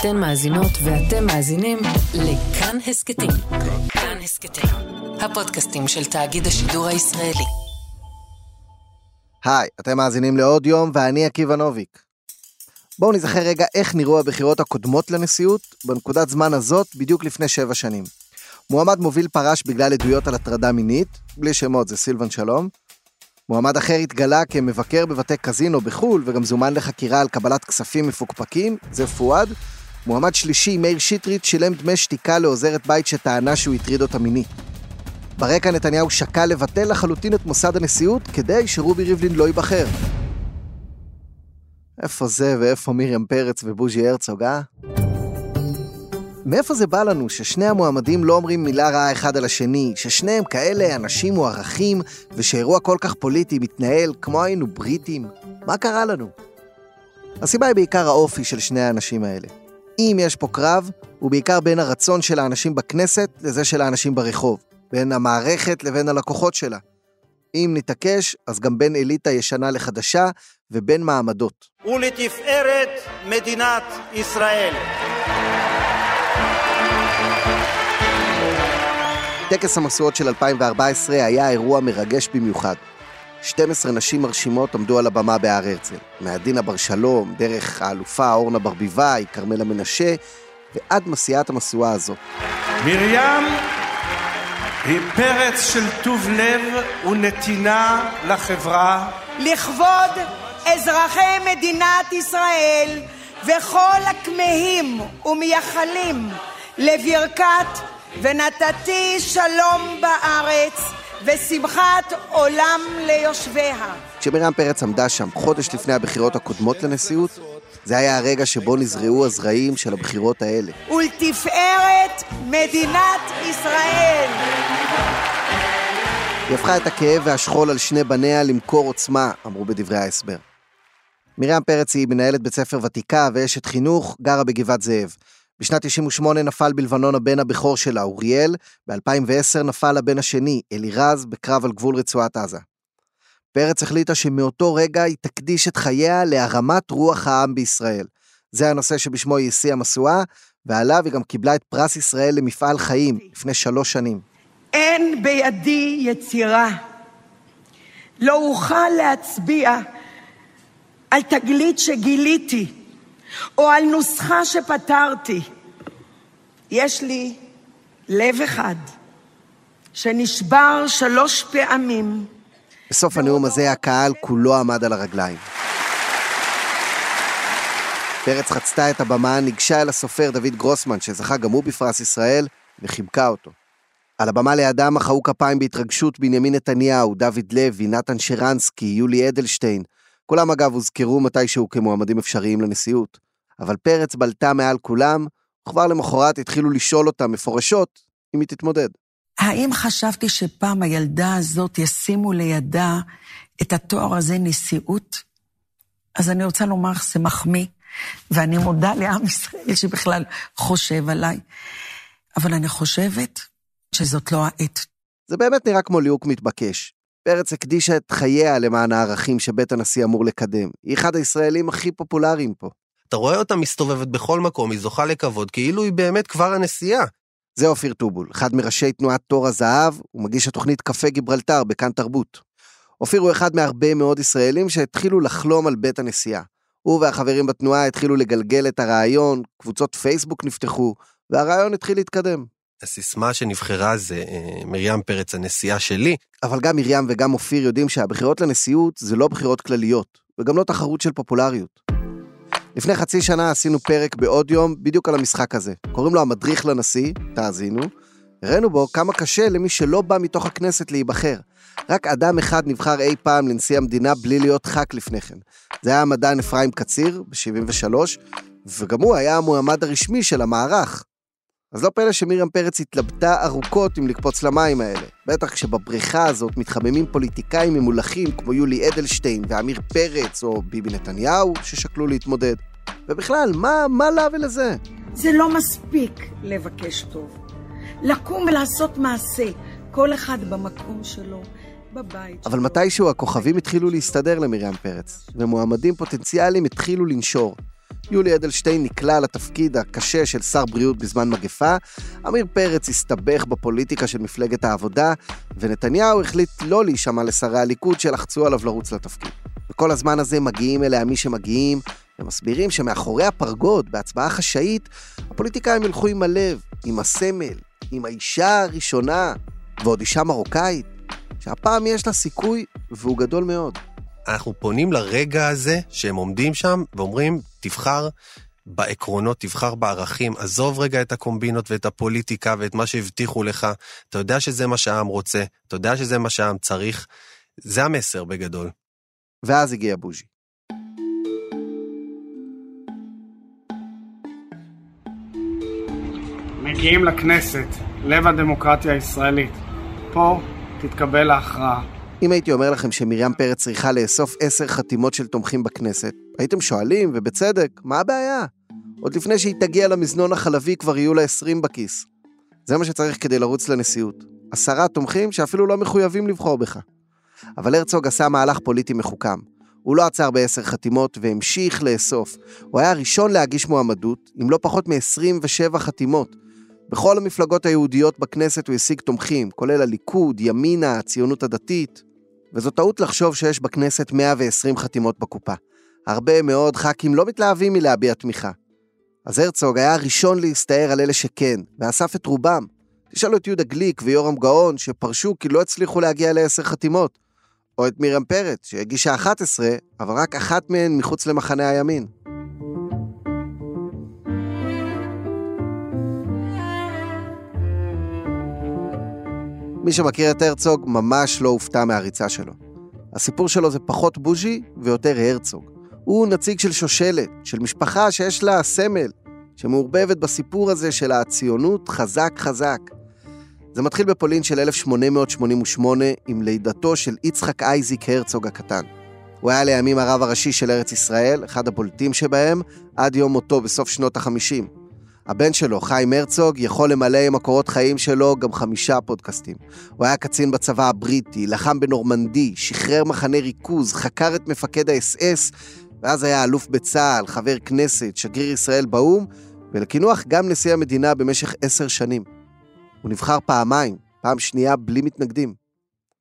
אתן מאזינות ואתם מאזינים לכאן הסכתים. כאן הסכתים, הפודקאסטים של תאגיד השידור הישראלי. היי, אתם מאזינים לעוד יום ואני עקיבא נוביק. בואו נזכר רגע איך נראו הבחירות הקודמות לנשיאות בנקודת זמן הזאת בדיוק לפני שבע שנים. מועמד מוביל פרש בגלל עדויות על הטרדה מינית, בלי שמות זה סילבן שלום. מועמד אחר התגלה כמבקר בבתי קזינו בחו"ל וגם זומן לחקירה על קבלת כספים מפוקפקים, זה פואד. מועמד שלישי, מאיר שטרית, שילם דמי שתיקה לעוזרת בית שטענה שהוא הטריד אותה מינית. ברקע נתניהו שקל לבטל לחלוטין את מוסד הנשיאות כדי שרובי ריבלין לא ייבחר. איפה זה ואיפה מרים פרץ ובוז'י הרצוג, אה? מאיפה זה בא לנו ששני המועמדים לא אומרים מילה רעה אחד על השני, ששניהם כאלה אנשים מוערכים, ושאירוע כל כך פוליטי מתנהל כמו היינו בריטים? מה קרה לנו? הסיבה היא בעיקר האופי של שני האנשים האלה. אם יש פה קרב, הוא בעיקר בין הרצון של האנשים בכנסת לזה של האנשים ברחוב, בין המערכת לבין הלקוחות שלה. אם נתעקש, אז גם בין אליטה ישנה לחדשה ובין מעמדות. ולתפארת מדינת ישראל. טקס המשואות של 2014 היה אירוע מרגש במיוחד. 12 נשים מרשימות עמדו על הבמה בהר הרצל. מעדינה בר שלום, דרך האלופה אורנה ברביבאי, כרמלה מנשה, ועד מסיעת המשואה הזאת. מרים היא פרץ של טוב לב ונתינה לחברה. לכבוד אזרחי מדינת ישראל וכל הכמהים ומייחלים לברכת ונתתי שלום בארץ ושמחת עולם ליושביה. כשמרים פרץ עמדה שם חודש לפני הבחירות הקודמות לנשיאות, זה היה הרגע שבו נזרעו הזרעים של הבחירות האלה. ולתפארת מדינת ישראל. היא הפכה את הכאב והשכול על שני בניה למכור עוצמה, אמרו בדברי ההסבר. מרים פרץ היא מנהלת בית ספר ותיקה ואשת חינוך, גרה בגבעת זאב. בשנת 98 נפל בלבנון הבן הבכור שלה, אוריאל, ב-2010 נפל הבן השני, אלירז, בקרב על גבול רצועת עזה. פרץ החליטה שמאותו רגע היא תקדיש את חייה להרמת רוח העם בישראל. זה הנושא שבשמו היא השיאה משואה, ועליו היא גם קיבלה את פרס ישראל למפעל חיים לפני שלוש שנים. אין בידי יצירה. לא אוכל להצביע על תגלית שגיליתי, או על נוסחה שפתרתי. יש לי לב אחד, שנשבר שלוש פעמים. בסוף הנאום הזה הקהל כולו עמד על הרגליים. פרץ חצתה את הבמה, ניגשה אל הסופר דוד גרוסמן, שזכה גם הוא בפרס ישראל, וחיבקה אותו. על הבמה לידה מחאו כפיים בהתרגשות בנימין נתניהו, דוד לוי, נתן שרנסקי, יולי אדלשטיין. כולם אגב הוזכרו מתישהו כמועמדים אפשריים לנשיאות. אבל פרץ בלטה מעל כולם, וכבר למחרת התחילו לשאול אותה מפורשות אם היא תתמודד. האם חשבתי שפעם הילדה הזאת ישימו לידה את התואר הזה נשיאות? אז אני רוצה לומר שזה מחמיא, ואני מודה לעם ישראל שבכלל חושב עליי. אבל אני חושבת שזאת לא העת. זה באמת נראה כמו ליהוק מתבקש. פרץ הקדישה את חייה למען הערכים שבית הנשיא אמור לקדם. היא אחד הישראלים הכי פופולריים פה. אתה רואה אותה מסתובבת בכל מקום, היא זוכה לכבוד, כאילו היא באמת כבר הנשיאה. זה אופיר טובול, אחד מראשי תנועת תור הזהב, ומגיש התוכנית קפה גיברלטר בכאן תרבות. אופיר הוא אחד מהרבה מאוד ישראלים שהתחילו לחלום על בית הנשיאה. הוא והחברים בתנועה התחילו לגלגל את הרעיון, קבוצות פייסבוק נפתחו, והרעיון התחיל להתקדם. הסיסמה שנבחרה זה אה, מרים פרץ הנשיאה שלי. אבל גם מרים וגם אופיר יודעים שהבחירות לנשיאות זה לא בחירות כלליות, וגם לא תחרות של פופולריות. לפני חצי שנה עשינו פרק בעוד יום בדיוק על המשחק הזה. קוראים לו המדריך לנשיא, תאזינו. הראינו בו כמה קשה למי שלא בא מתוך הכנסת להיבחר. רק אדם אחד נבחר אי פעם לנשיא המדינה בלי להיות ח"כ לפני כן. זה היה המדען אפרים קציר, ב-73, וגם הוא היה המועמד הרשמי של המערך. אז לא פלא שמרים פרץ התלבטה ארוכות אם לקפוץ למים האלה. בטח כשבבריכה הזאת מתחממים פוליטיקאים ממולחים כמו יולי אדלשטיין ועמיר פרץ או ביבי נתניהו ששקלו להתמודד. ובכלל, מה, מה לה ולזה? זה לא מספיק לבקש טוב. לקום ולעשות מעשה, כל אחד במקום שלו, בבית אבל. מתישהו הכוכבים התחילו להסתדר למרים פרץ, ומועמדים פוטנציאליים התחילו לנשור. יולי אדלשטיין נקלע לתפקיד הקשה של שר בריאות בזמן מגפה, עמיר פרץ הסתבך בפוליטיקה של מפלגת העבודה, ונתניהו החליט לא להישמע לשרי הליכוד שלחצו עליו לרוץ לתפקיד. וכל הזמן הזה מגיעים אליה מי שמגיעים, ומסבירים שמאחורי הפרגוד, בהצבעה חשאית, הפוליטיקאים ילכו עם הלב, עם הסמל, עם האישה הראשונה, ועוד אישה מרוקאית, שהפעם יש לה סיכוי, והוא גדול מאוד. אנחנו פונים לרגע הזה שהם עומדים שם ואומרים, תבחר בעקרונות, תבחר בערכים, עזוב רגע את הקומבינות ואת הפוליטיקה ואת מה שהבטיחו לך, אתה יודע שזה מה שהעם רוצה, אתה יודע שזה מה שהעם צריך, זה המסר בגדול. ואז הגיע בוז'י. מגיעים לכנסת, לב הדמוקרטיה הישראלית. פה תתקבל ההכרעה. אם הייתי אומר לכם שמרים פרץ צריכה לאסוף עשר חתימות של תומכים בכנסת, הייתם שואלים, ובצדק, מה הבעיה? עוד לפני שהיא תגיע למזנון החלבי כבר יהיו לה עשרים בכיס. זה מה שצריך כדי לרוץ לנשיאות. עשרה תומכים שאפילו לא מחויבים לבחור בך. אבל הרצוג עשה מהלך פוליטי מחוכם. הוא לא עצר בעשר חתימות והמשיך לאסוף. הוא היה הראשון להגיש מועמדות, עם לא פחות מ-27 חתימות. בכל המפלגות היהודיות בכנסת הוא השיג תומכים, כולל הליכוד, ימינה, הציונות הדתית. וזו טעות לחשוב שיש בכנסת 120 חתימות בקופה. הרבה מאוד ח"כים לא מתלהבים מלהביע תמיכה. אז הרצוג היה הראשון להסתער על אלה שכן, ואסף את רובם. תשאלו את יהודה גליק ויורם גאון, שפרשו כי לא הצליחו להגיע לעשר חתימות. או את מרים פרץ, שהגישה 11, אבל רק אחת מהן מחוץ למחנה הימין. מי שמכיר את הרצוג ממש לא הופתע מהריצה שלו. הסיפור שלו זה פחות בוז'י ויותר הרצוג. הוא נציג של שושלת, של משפחה שיש לה סמל, שמעורבבת בסיפור הזה של הציונות חזק חזק. זה מתחיל בפולין של 1888 עם לידתו של יצחק אייזיק הרצוג הקטן. הוא היה לימים הרב הראשי של ארץ ישראל, אחד הבולטים שבהם, עד יום מותו בסוף שנות החמישים. הבן שלו, חיים הרצוג, יכול למלא עם הקורות חיים שלו גם חמישה פודקאסטים. הוא היה קצין בצבא הבריטי, לחם בנורמנדי, שחרר מחנה ריכוז, חקר את מפקד האס-אס, ואז היה אלוף בצה"ל, חבר כנסת, שגריר ישראל באו"ם, ולקינוח גם נשיא המדינה במשך עשר שנים. הוא נבחר פעמיים, פעם שנייה בלי מתנגדים.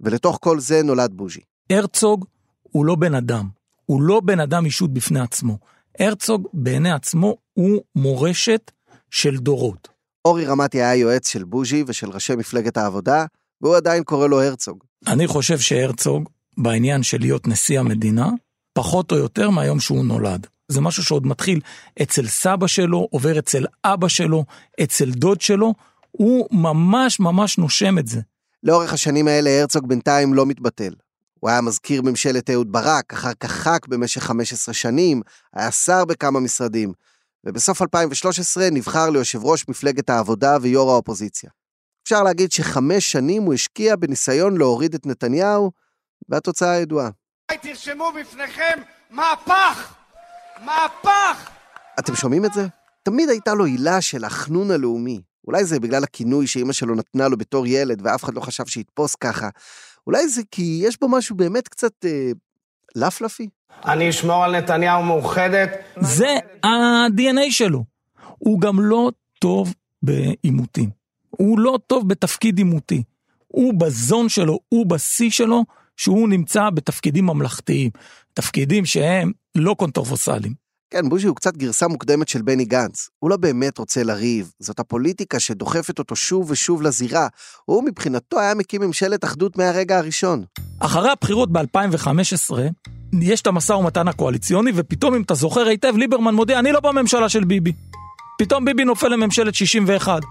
ולתוך כל זה נולד בוז'י. הרצוג הוא לא בן אדם, הוא לא בן אדם אישות בפני עצמו. הרצוג בעיני עצמו הוא מורשת של דורות. אורי רמתי היה יועץ של בוז'י ושל ראשי מפלגת העבודה, והוא עדיין קורא לו הרצוג. אני חושב שהרצוג, בעניין של להיות נשיא המדינה, פחות או יותר מהיום שהוא נולד. זה משהו שעוד מתחיל אצל סבא שלו, עובר אצל אבא שלו, אצל דוד שלו, הוא ממש ממש נושם את זה. לאורך השנים האלה הרצוג בינתיים לא מתבטל. הוא היה מזכיר ממשלת אהוד ברק, אחר כך ח"כ במשך 15 שנים, היה שר בכמה משרדים, ובסוף 2013 נבחר ליושב ראש מפלגת העבודה ויו"ר האופוזיציה. אפשר להגיד שחמש שנים הוא השקיע בניסיון להוריד את נתניהו, והתוצאה ידועה. תרשמו בפניכם מהפך! מהפך! אתם שומעים את זה? תמיד הייתה לו עילה של החנון הלאומי. אולי זה בגלל הכינוי שאימא שלו נתנה לו בתור ילד, ואף אחד לא חשב שיתפוס ככה. אולי זה כי יש בו משהו באמת קצת אה, לפלפי. אני אשמור על נתניהו מאוחדת. זה ה-DNA שלו. הוא גם לא טוב בעימותים. הוא לא טוב בתפקיד עימותי. הוא בזון שלו, הוא בשיא שלו, שהוא נמצא בתפקידים ממלכתיים. תפקידים שהם לא קונטרפוסליים. כן, בוז'י הוא קצת גרסה מוקדמת של בני גנץ. הוא לא באמת רוצה לריב, זאת הפוליטיקה שדוחפת אותו שוב ושוב לזירה. הוא מבחינתו היה מקים ממשלת אחדות מהרגע הראשון. אחרי הבחירות ב-2015, יש את המשא ומתן הקואליציוני, ופתאום, אם אתה זוכר היטב, ליברמן מודיע, אני לא בממשלה של ביבי. פתאום ביבי נופל לממשלת 61.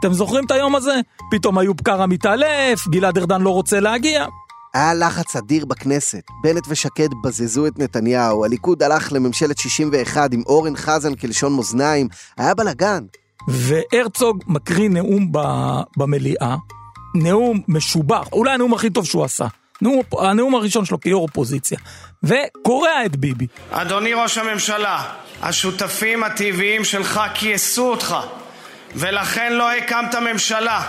אתם זוכרים את היום הזה? פתאום איוב קרא מתעלף, גלעד ארדן לא רוצה להגיע. היה לחץ אדיר בכנסת, בנט ושקד בזזו את נתניהו, הליכוד הלך לממשלת 61 עם אורן חזן כלשון מאזניים, היה בלאגן. והרצוג מקריא נאום ב... במליאה, נאום משובח, אולי הנאום הכי טוב שהוא עשה. נאום, הנאום הראשון שלו כיו"ר אופוזיציה, וקורע את ביבי. אדוני ראש הממשלה, השותפים הטבעיים שלך כייסו אותך, ולכן לא הקמת ממשלה,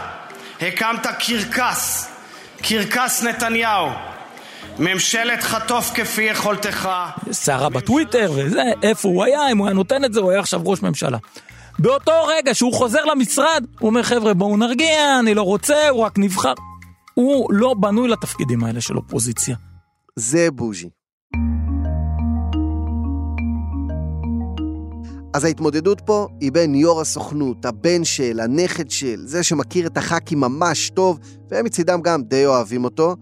הקמת קרקס, קרקס נתניהו. ממשלת חטוף כפי יכולתך. סערה בטוויטר וזה, איפה הוא היה, אם הוא היה נותן את זה, הוא היה עכשיו ראש ממשלה. באותו רגע שהוא חוזר למשרד, הוא אומר, חבר'ה, בואו נרגיע, אני לא רוצה, הוא רק נבחר. הוא לא בנוי לתפקידים האלה של אופוזיציה. זה בוז'י. אז ההתמודדות פה היא בין יו"ר הסוכנות, הבן של, הנכד של, זה שמכיר את הח"כים ממש טוב, והם מצידם גם די אוהבים אותו,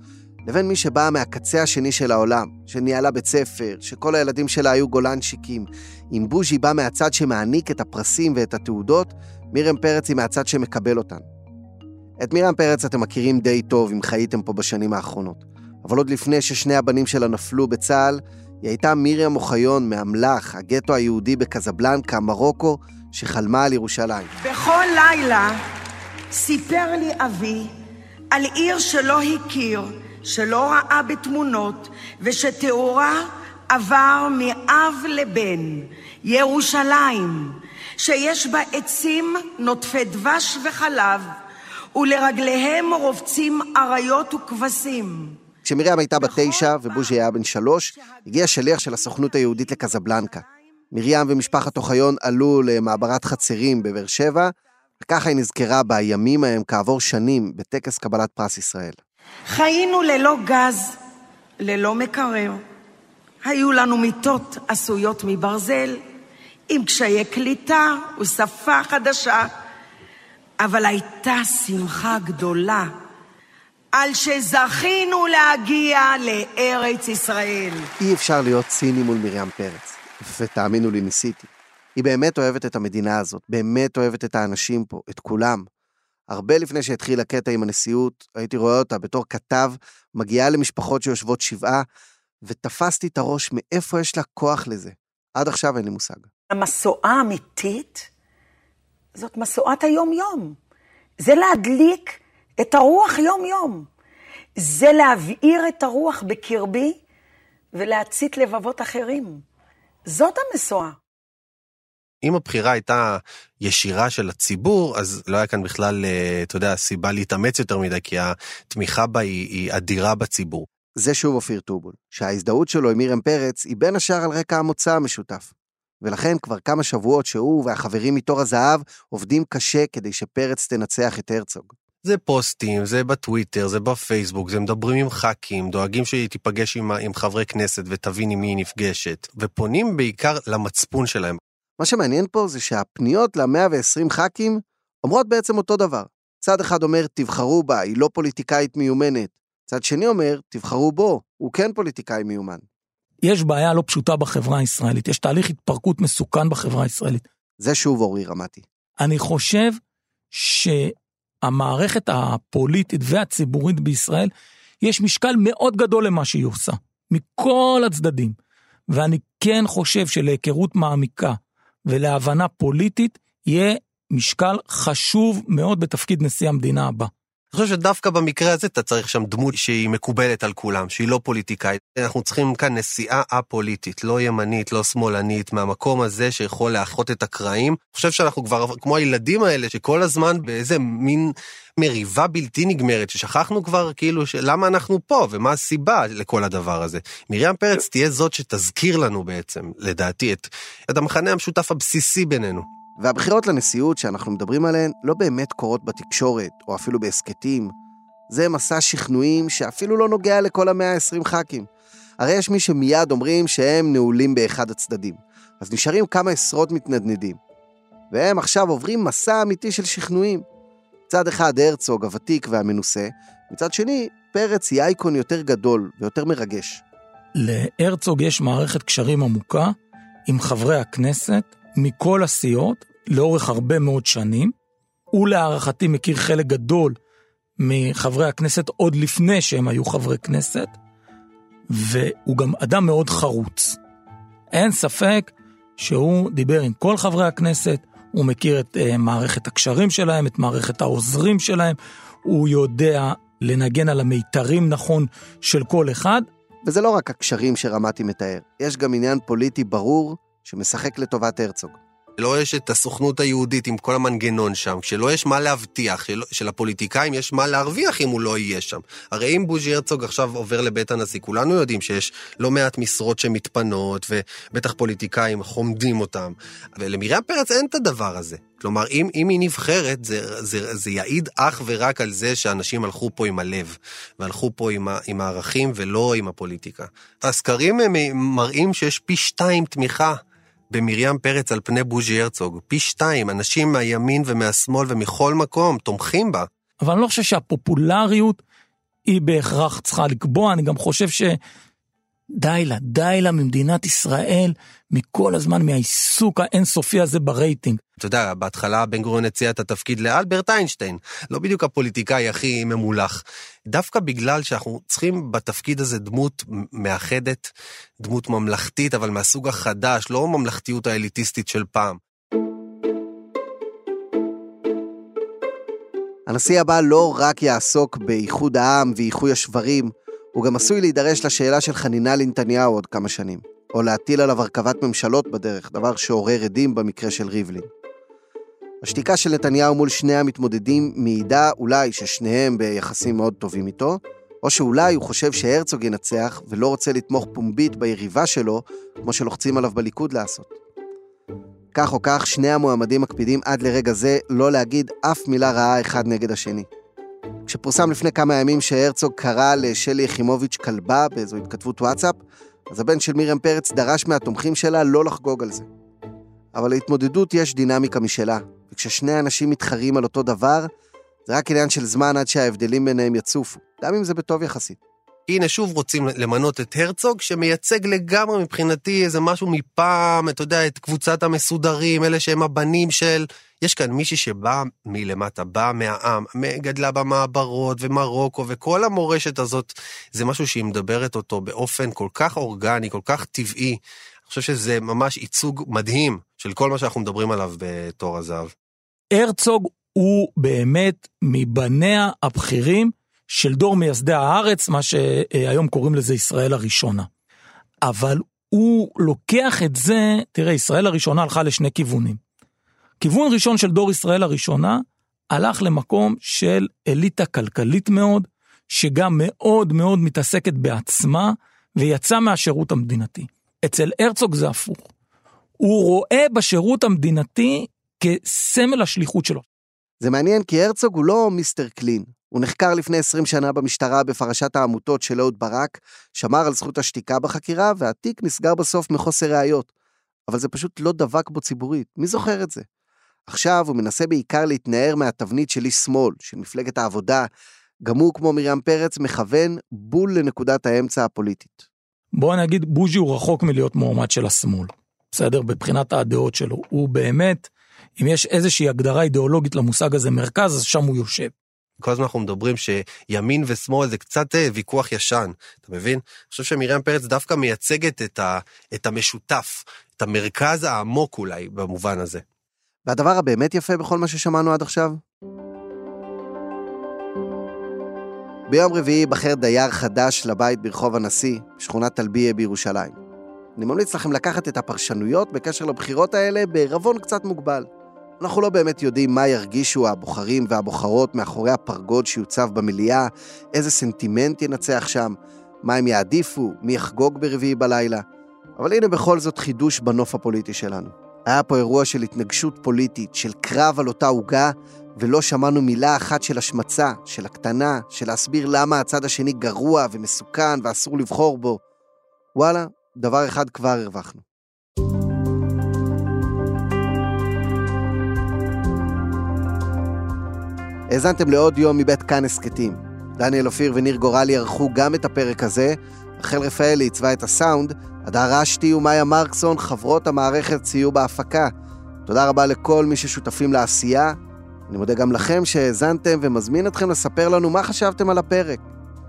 לבין מי שבאה מהקצה השני של העולם, שניהלה בית ספר, שכל הילדים שלה היו גולנצ'יקים. אם בוז'י בא מהצד שמעניק את הפרסים ואת התעודות, מירם פרץ היא מהצד שמקבל אותן. את מירם פרץ אתם מכירים די טוב אם חייתם פה בשנים האחרונות. אבל עוד לפני ששני הבנים שלה נפלו בצה"ל, היא הייתה מרים אוחיון מאמל"ח, הגטו היהודי בקזבלנקה, מרוקו, שחלמה על ירושלים. בכל לילה סיפר לי אבי על עיר שלא הכיר, שלא ראה בתמונות, ושתיאורה עבר מאב לבן, ירושלים, שיש בה עצים נוטפי דבש וחלב, ולרגליהם רובצים אריות וכבשים. כשמרים הייתה בת תשע ובוז'י היה בן שלוש, הגיע שליח של הסוכנות היהודית לקזבלנקה. מרים ומשפחת אוחיון עלו למעברת חצרים בבאר שבע, וככה היא נזכרה בימים ההם כעבור שנים בטקס קבלת פרס ישראל. חיינו ללא גז, ללא מקרר. היו לנו מיטות עשויות מברזל, עם קשיי קליטה ושפה חדשה, אבל הייתה שמחה גדולה על שזכינו להגיע לארץ ישראל. אי אפשר להיות ציני מול מרים פרץ, ותאמינו לי, ניסיתי. היא באמת אוהבת את המדינה הזאת, באמת אוהבת את האנשים פה, את כולם. הרבה לפני שהתחיל הקטע עם הנשיאות, הייתי רואה אותה בתור כתב, מגיעה למשפחות שיושבות שבעה, ותפסתי את הראש מאיפה יש לה כוח לזה. עד עכשיו אין לי מושג. המשואה האמיתית זאת משואת היום-יום. זה להדליק את הרוח יום-יום. זה להבעיר את הרוח בקרבי ולהצית לבבות אחרים. זאת המשואה. אם הבחירה הייתה ישירה של הציבור, אז לא היה כאן בכלל, אה, אתה יודע, סיבה להתאמץ יותר מדי, כי התמיכה בה היא, היא אדירה בציבור. זה שוב אופיר טובול, שההזדהות שלו עם מירם פרץ היא בין השאר על רקע המוצא המשותף. ולכן כבר כמה שבועות שהוא והחברים מתור הזהב עובדים קשה כדי שפרץ תנצח את הרצוג. זה פוסטים, זה בטוויטר, זה בפייסבוק, זה מדברים עם ח"כים, דואגים שהיא תיפגש עם, עם חברי כנסת ותבין עם מי היא נפגשת, ופונים בעיקר למצפון שלהם. מה שמעניין פה זה שהפניות ל-120 ח"כים אומרות בעצם אותו דבר. צד אחד אומר, תבחרו בה, היא לא פוליטיקאית מיומנת. צד שני אומר, תבחרו בו, הוא כן פוליטיקאי מיומן. יש בעיה לא פשוטה בחברה הישראלית, יש תהליך התפרקות מסוכן בחברה הישראלית. זה שוב אורי רמתי. אני חושב שהמערכת הפוליטית והציבורית בישראל, יש משקל מאוד גדול למה שהיא עושה, מכל הצדדים. ואני כן חושב שלהיכרות מעמיקה ולהבנה פוליטית, יהיה משקל חשוב מאוד בתפקיד נשיא המדינה הבא. אני חושב שדווקא במקרה הזה אתה צריך שם דמות שהיא מקובלת על כולם, שהיא לא פוליטיקאית. אנחנו צריכים כאן נשיאה א-פוליטית, לא ימנית, לא שמאלנית, מהמקום הזה שיכול לאחות את הקרעים. אני חושב שאנחנו כבר כמו הילדים האלה, שכל הזמן באיזה מין מריבה בלתי נגמרת, ששכחנו כבר כאילו למה אנחנו פה ומה הסיבה לכל הדבר הזה. מרים פרץ תהיה זאת שתזכיר לנו בעצם, לדעתי, את, את המכנה המשותף הבסיסי בינינו. והבחירות לנשיאות שאנחנו מדברים עליהן לא באמת קורות בתקשורת, או אפילו בהסכתים. זה מסע שכנועים שאפילו לא נוגע לכל המאה ה-20 ח"כים. הרי יש מי שמיד אומרים שהם נעולים באחד הצדדים. אז נשארים כמה עשרות מתנדנדים. והם עכשיו עוברים מסע אמיתי של שכנועים. מצד אחד הרצוג הוותיק והמנוסה, מצד שני, פרץ היא אייקון יותר גדול ויותר מרגש. להרצוג יש מערכת קשרים עמוקה עם חברי הכנסת, מכל הסיעות לאורך הרבה מאוד שנים. הוא להערכתי מכיר חלק גדול מחברי הכנסת עוד לפני שהם היו חברי כנסת, והוא גם אדם מאוד חרוץ. אין ספק שהוא דיבר עם כל חברי הכנסת, הוא מכיר את uh, מערכת הקשרים שלהם, את מערכת העוזרים שלהם, הוא יודע לנגן על המיתרים נכון של כל אחד. וזה לא רק הקשרים שרמתי מתאר, יש גם עניין פוליטי ברור שמשחק לטובת הרצוג. לא יש את הסוכנות היהודית עם כל המנגנון שם, כשלא יש מה להבטיח, של, שלפוליטיקאים יש מה להרוויח אם הוא לא יהיה שם. הרי אם בוז'י הרצוג עכשיו עובר לבית הנשיא, כולנו יודעים שיש לא מעט משרות שמתפנות, ובטח פוליטיקאים חומדים אותם. ולמרים פרץ אין את הדבר הזה. כלומר, אם, אם היא נבחרת, זה, זה, זה יעיד אך ורק על זה שאנשים הלכו פה עם הלב, והלכו פה עם, ה, עם הערכים ולא עם הפוליטיקה. הסקרים מראים שיש פי שתיים תמיכה במרים פרץ על פני בוז'י הרצוג. פי שתיים, אנשים מהימין ומהשמאל ומכל מקום תומכים בה. אבל אני לא חושב שהפופולריות היא בהכרח צריכה לקבוע, אני גם חושב ש... די לה, די לה ממדינת ישראל, מכל הזמן מהעיסוק האינסופי הזה ברייטינג. אתה יודע, בהתחלה בן גוריון הציע את התפקיד לאלברט איינשטיין, לא בדיוק הפוליטיקאי הכי ממולח. דווקא בגלל שאנחנו צריכים בתפקיד הזה דמות מאחדת, דמות ממלכתית, אבל מהסוג החדש, לא ממלכתיות האליטיסטית של פעם. הנשיא הבא לא רק יעסוק באיחוד העם ואיחוי השברים, הוא גם עשוי להידרש לשאלה של חנינה לנתניהו עוד כמה שנים, או להטיל עליו הרכבת ממשלות בדרך, דבר שעורר עדים במקרה של ריבלין. השתיקה של נתניהו מול שני המתמודדים מעידה אולי ששניהם ביחסים מאוד טובים איתו, או שאולי הוא חושב שהרצוג ינצח ולא רוצה לתמוך פומבית ביריבה שלו, כמו שלוחצים עליו בליכוד לעשות. כך או כך, שני המועמדים מקפידים עד לרגע זה לא להגיד אף מילה רעה אחד נגד השני. כשפורסם לפני כמה ימים שהרצוג קרא לשלי יחימוביץ' כלבה באיזו התכתבות וואטסאפ, אז הבן של מרים פרץ דרש מהתומכים שלה לא לחגוג על זה. אבל להתמודדות יש דינמיקה משלה, וכששני אנשים מתחרים על אותו דבר, זה רק עניין של זמן עד שההבדלים ביניהם יצופו, גם אם זה בטוב יחסית. הנה שוב רוצים למנות את הרצוג, שמייצג לגמרי מבחינתי איזה משהו מפעם, אתה יודע, את קבוצת המסודרים, אלה שהם הבנים של... יש כאן מישהי שבאה מלמטה, באה מהעם, גדלה במעברות ומרוקו, וכל המורשת הזאת, זה משהו שהיא מדברת אותו באופן כל כך אורגני, כל כך טבעי. אני חושב שזה ממש ייצוג מדהים של כל מה שאנחנו מדברים עליו בתור הזהב. הרצוג הוא באמת מבניה הבכירים של דור מייסדי הארץ, מה שהיום קוראים לזה ישראל הראשונה. אבל הוא לוקח את זה, תראה, ישראל הראשונה הלכה לשני כיוונים. כיוון ראשון של דור ישראל הראשונה הלך למקום של אליטה כלכלית מאוד, שגם מאוד מאוד מתעסקת בעצמה, ויצא מהשירות המדינתי. אצל הרצוג זה הפוך. הוא רואה בשירות המדינתי כסמל השליחות שלו. זה מעניין כי הרצוג הוא לא מיסטר קלין. הוא נחקר לפני 20 שנה במשטרה בפרשת העמותות של אהוד ברק, שמר על זכות השתיקה בחקירה, והתיק נסגר בסוף מחוסר ראיות. אבל זה פשוט לא דבק בו ציבורית, מי זוכר את זה? עכשיו הוא מנסה בעיקר להתנער מהתבנית של איש שמאל, של מפלגת העבודה, גם הוא, כמו מרים פרץ, מכוון בול לנקודת האמצע הפוליטית. בוא נגיד, בוז'י הוא רחוק מלהיות מועמד של השמאל, בסדר? מבחינת הדעות שלו. הוא באמת, אם יש איזושהי הגדרה אידיאולוגית למושג הזה מרכז, אז שם הוא יושב. כל הזמן אנחנו מדברים שימין ושמאל זה קצת אה, ויכוח ישן, אתה מבין? אני חושב שמרים פרץ דווקא מייצגת את, ה, את המשותף, את המרכז העמוק אולי במובן הזה. והדבר הבאמת יפה בכל מה ששמענו עד עכשיו? ביום רביעי ייבחר דייר חדש לבית ברחוב הנשיא, שכונת טלביה בירושלים. אני ממליץ לכם לקחת את הפרשנויות בקשר לבחירות האלה בערבון קצת מוגבל. אנחנו לא באמת יודעים מה ירגישו הבוחרים והבוחרות מאחורי הפרגוד שיוצב במליאה, איזה סנטימנט ינצח שם, מה הם יעדיפו, מי יחגוג ברביעי בלילה. אבל הנה בכל זאת חידוש בנוף הפוליטי שלנו. היה פה אירוע של התנגשות פוליטית, של קרב על אותה עוגה, ולא שמענו מילה אחת של השמצה, של הקטנה, של להסביר למה הצד השני גרוע ומסוכן ואסור לבחור בו. וואלה, דבר אחד כבר הרווחנו. האזנתם לעוד יום מבית כאן הסכתים. דניאל אופיר וניר גורלי ערכו גם את הפרק הזה, רחל רפאלי עיצבה את הסאונד, הדר רשתי ומאיה מרקסון, חברות המערכת, סייעו בהפקה. תודה רבה לכל מי ששותפים לעשייה. אני מודה גם לכם שהאזנתם ומזמין אתכם לספר לנו מה חשבתם על הפרק.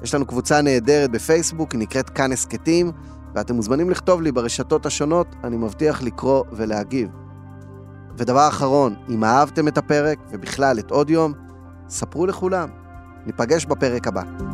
יש לנו קבוצה נהדרת בפייסבוק, היא נקראת כאן הסכתים, ואתם מוזמנים לכתוב לי ברשתות השונות, אני מבטיח לקרוא ולהגיב. ודבר אחרון, אם אהבתם את הפרק, ובכלל את עוד יום, ספרו לכולם. ניפגש בפרק הבא.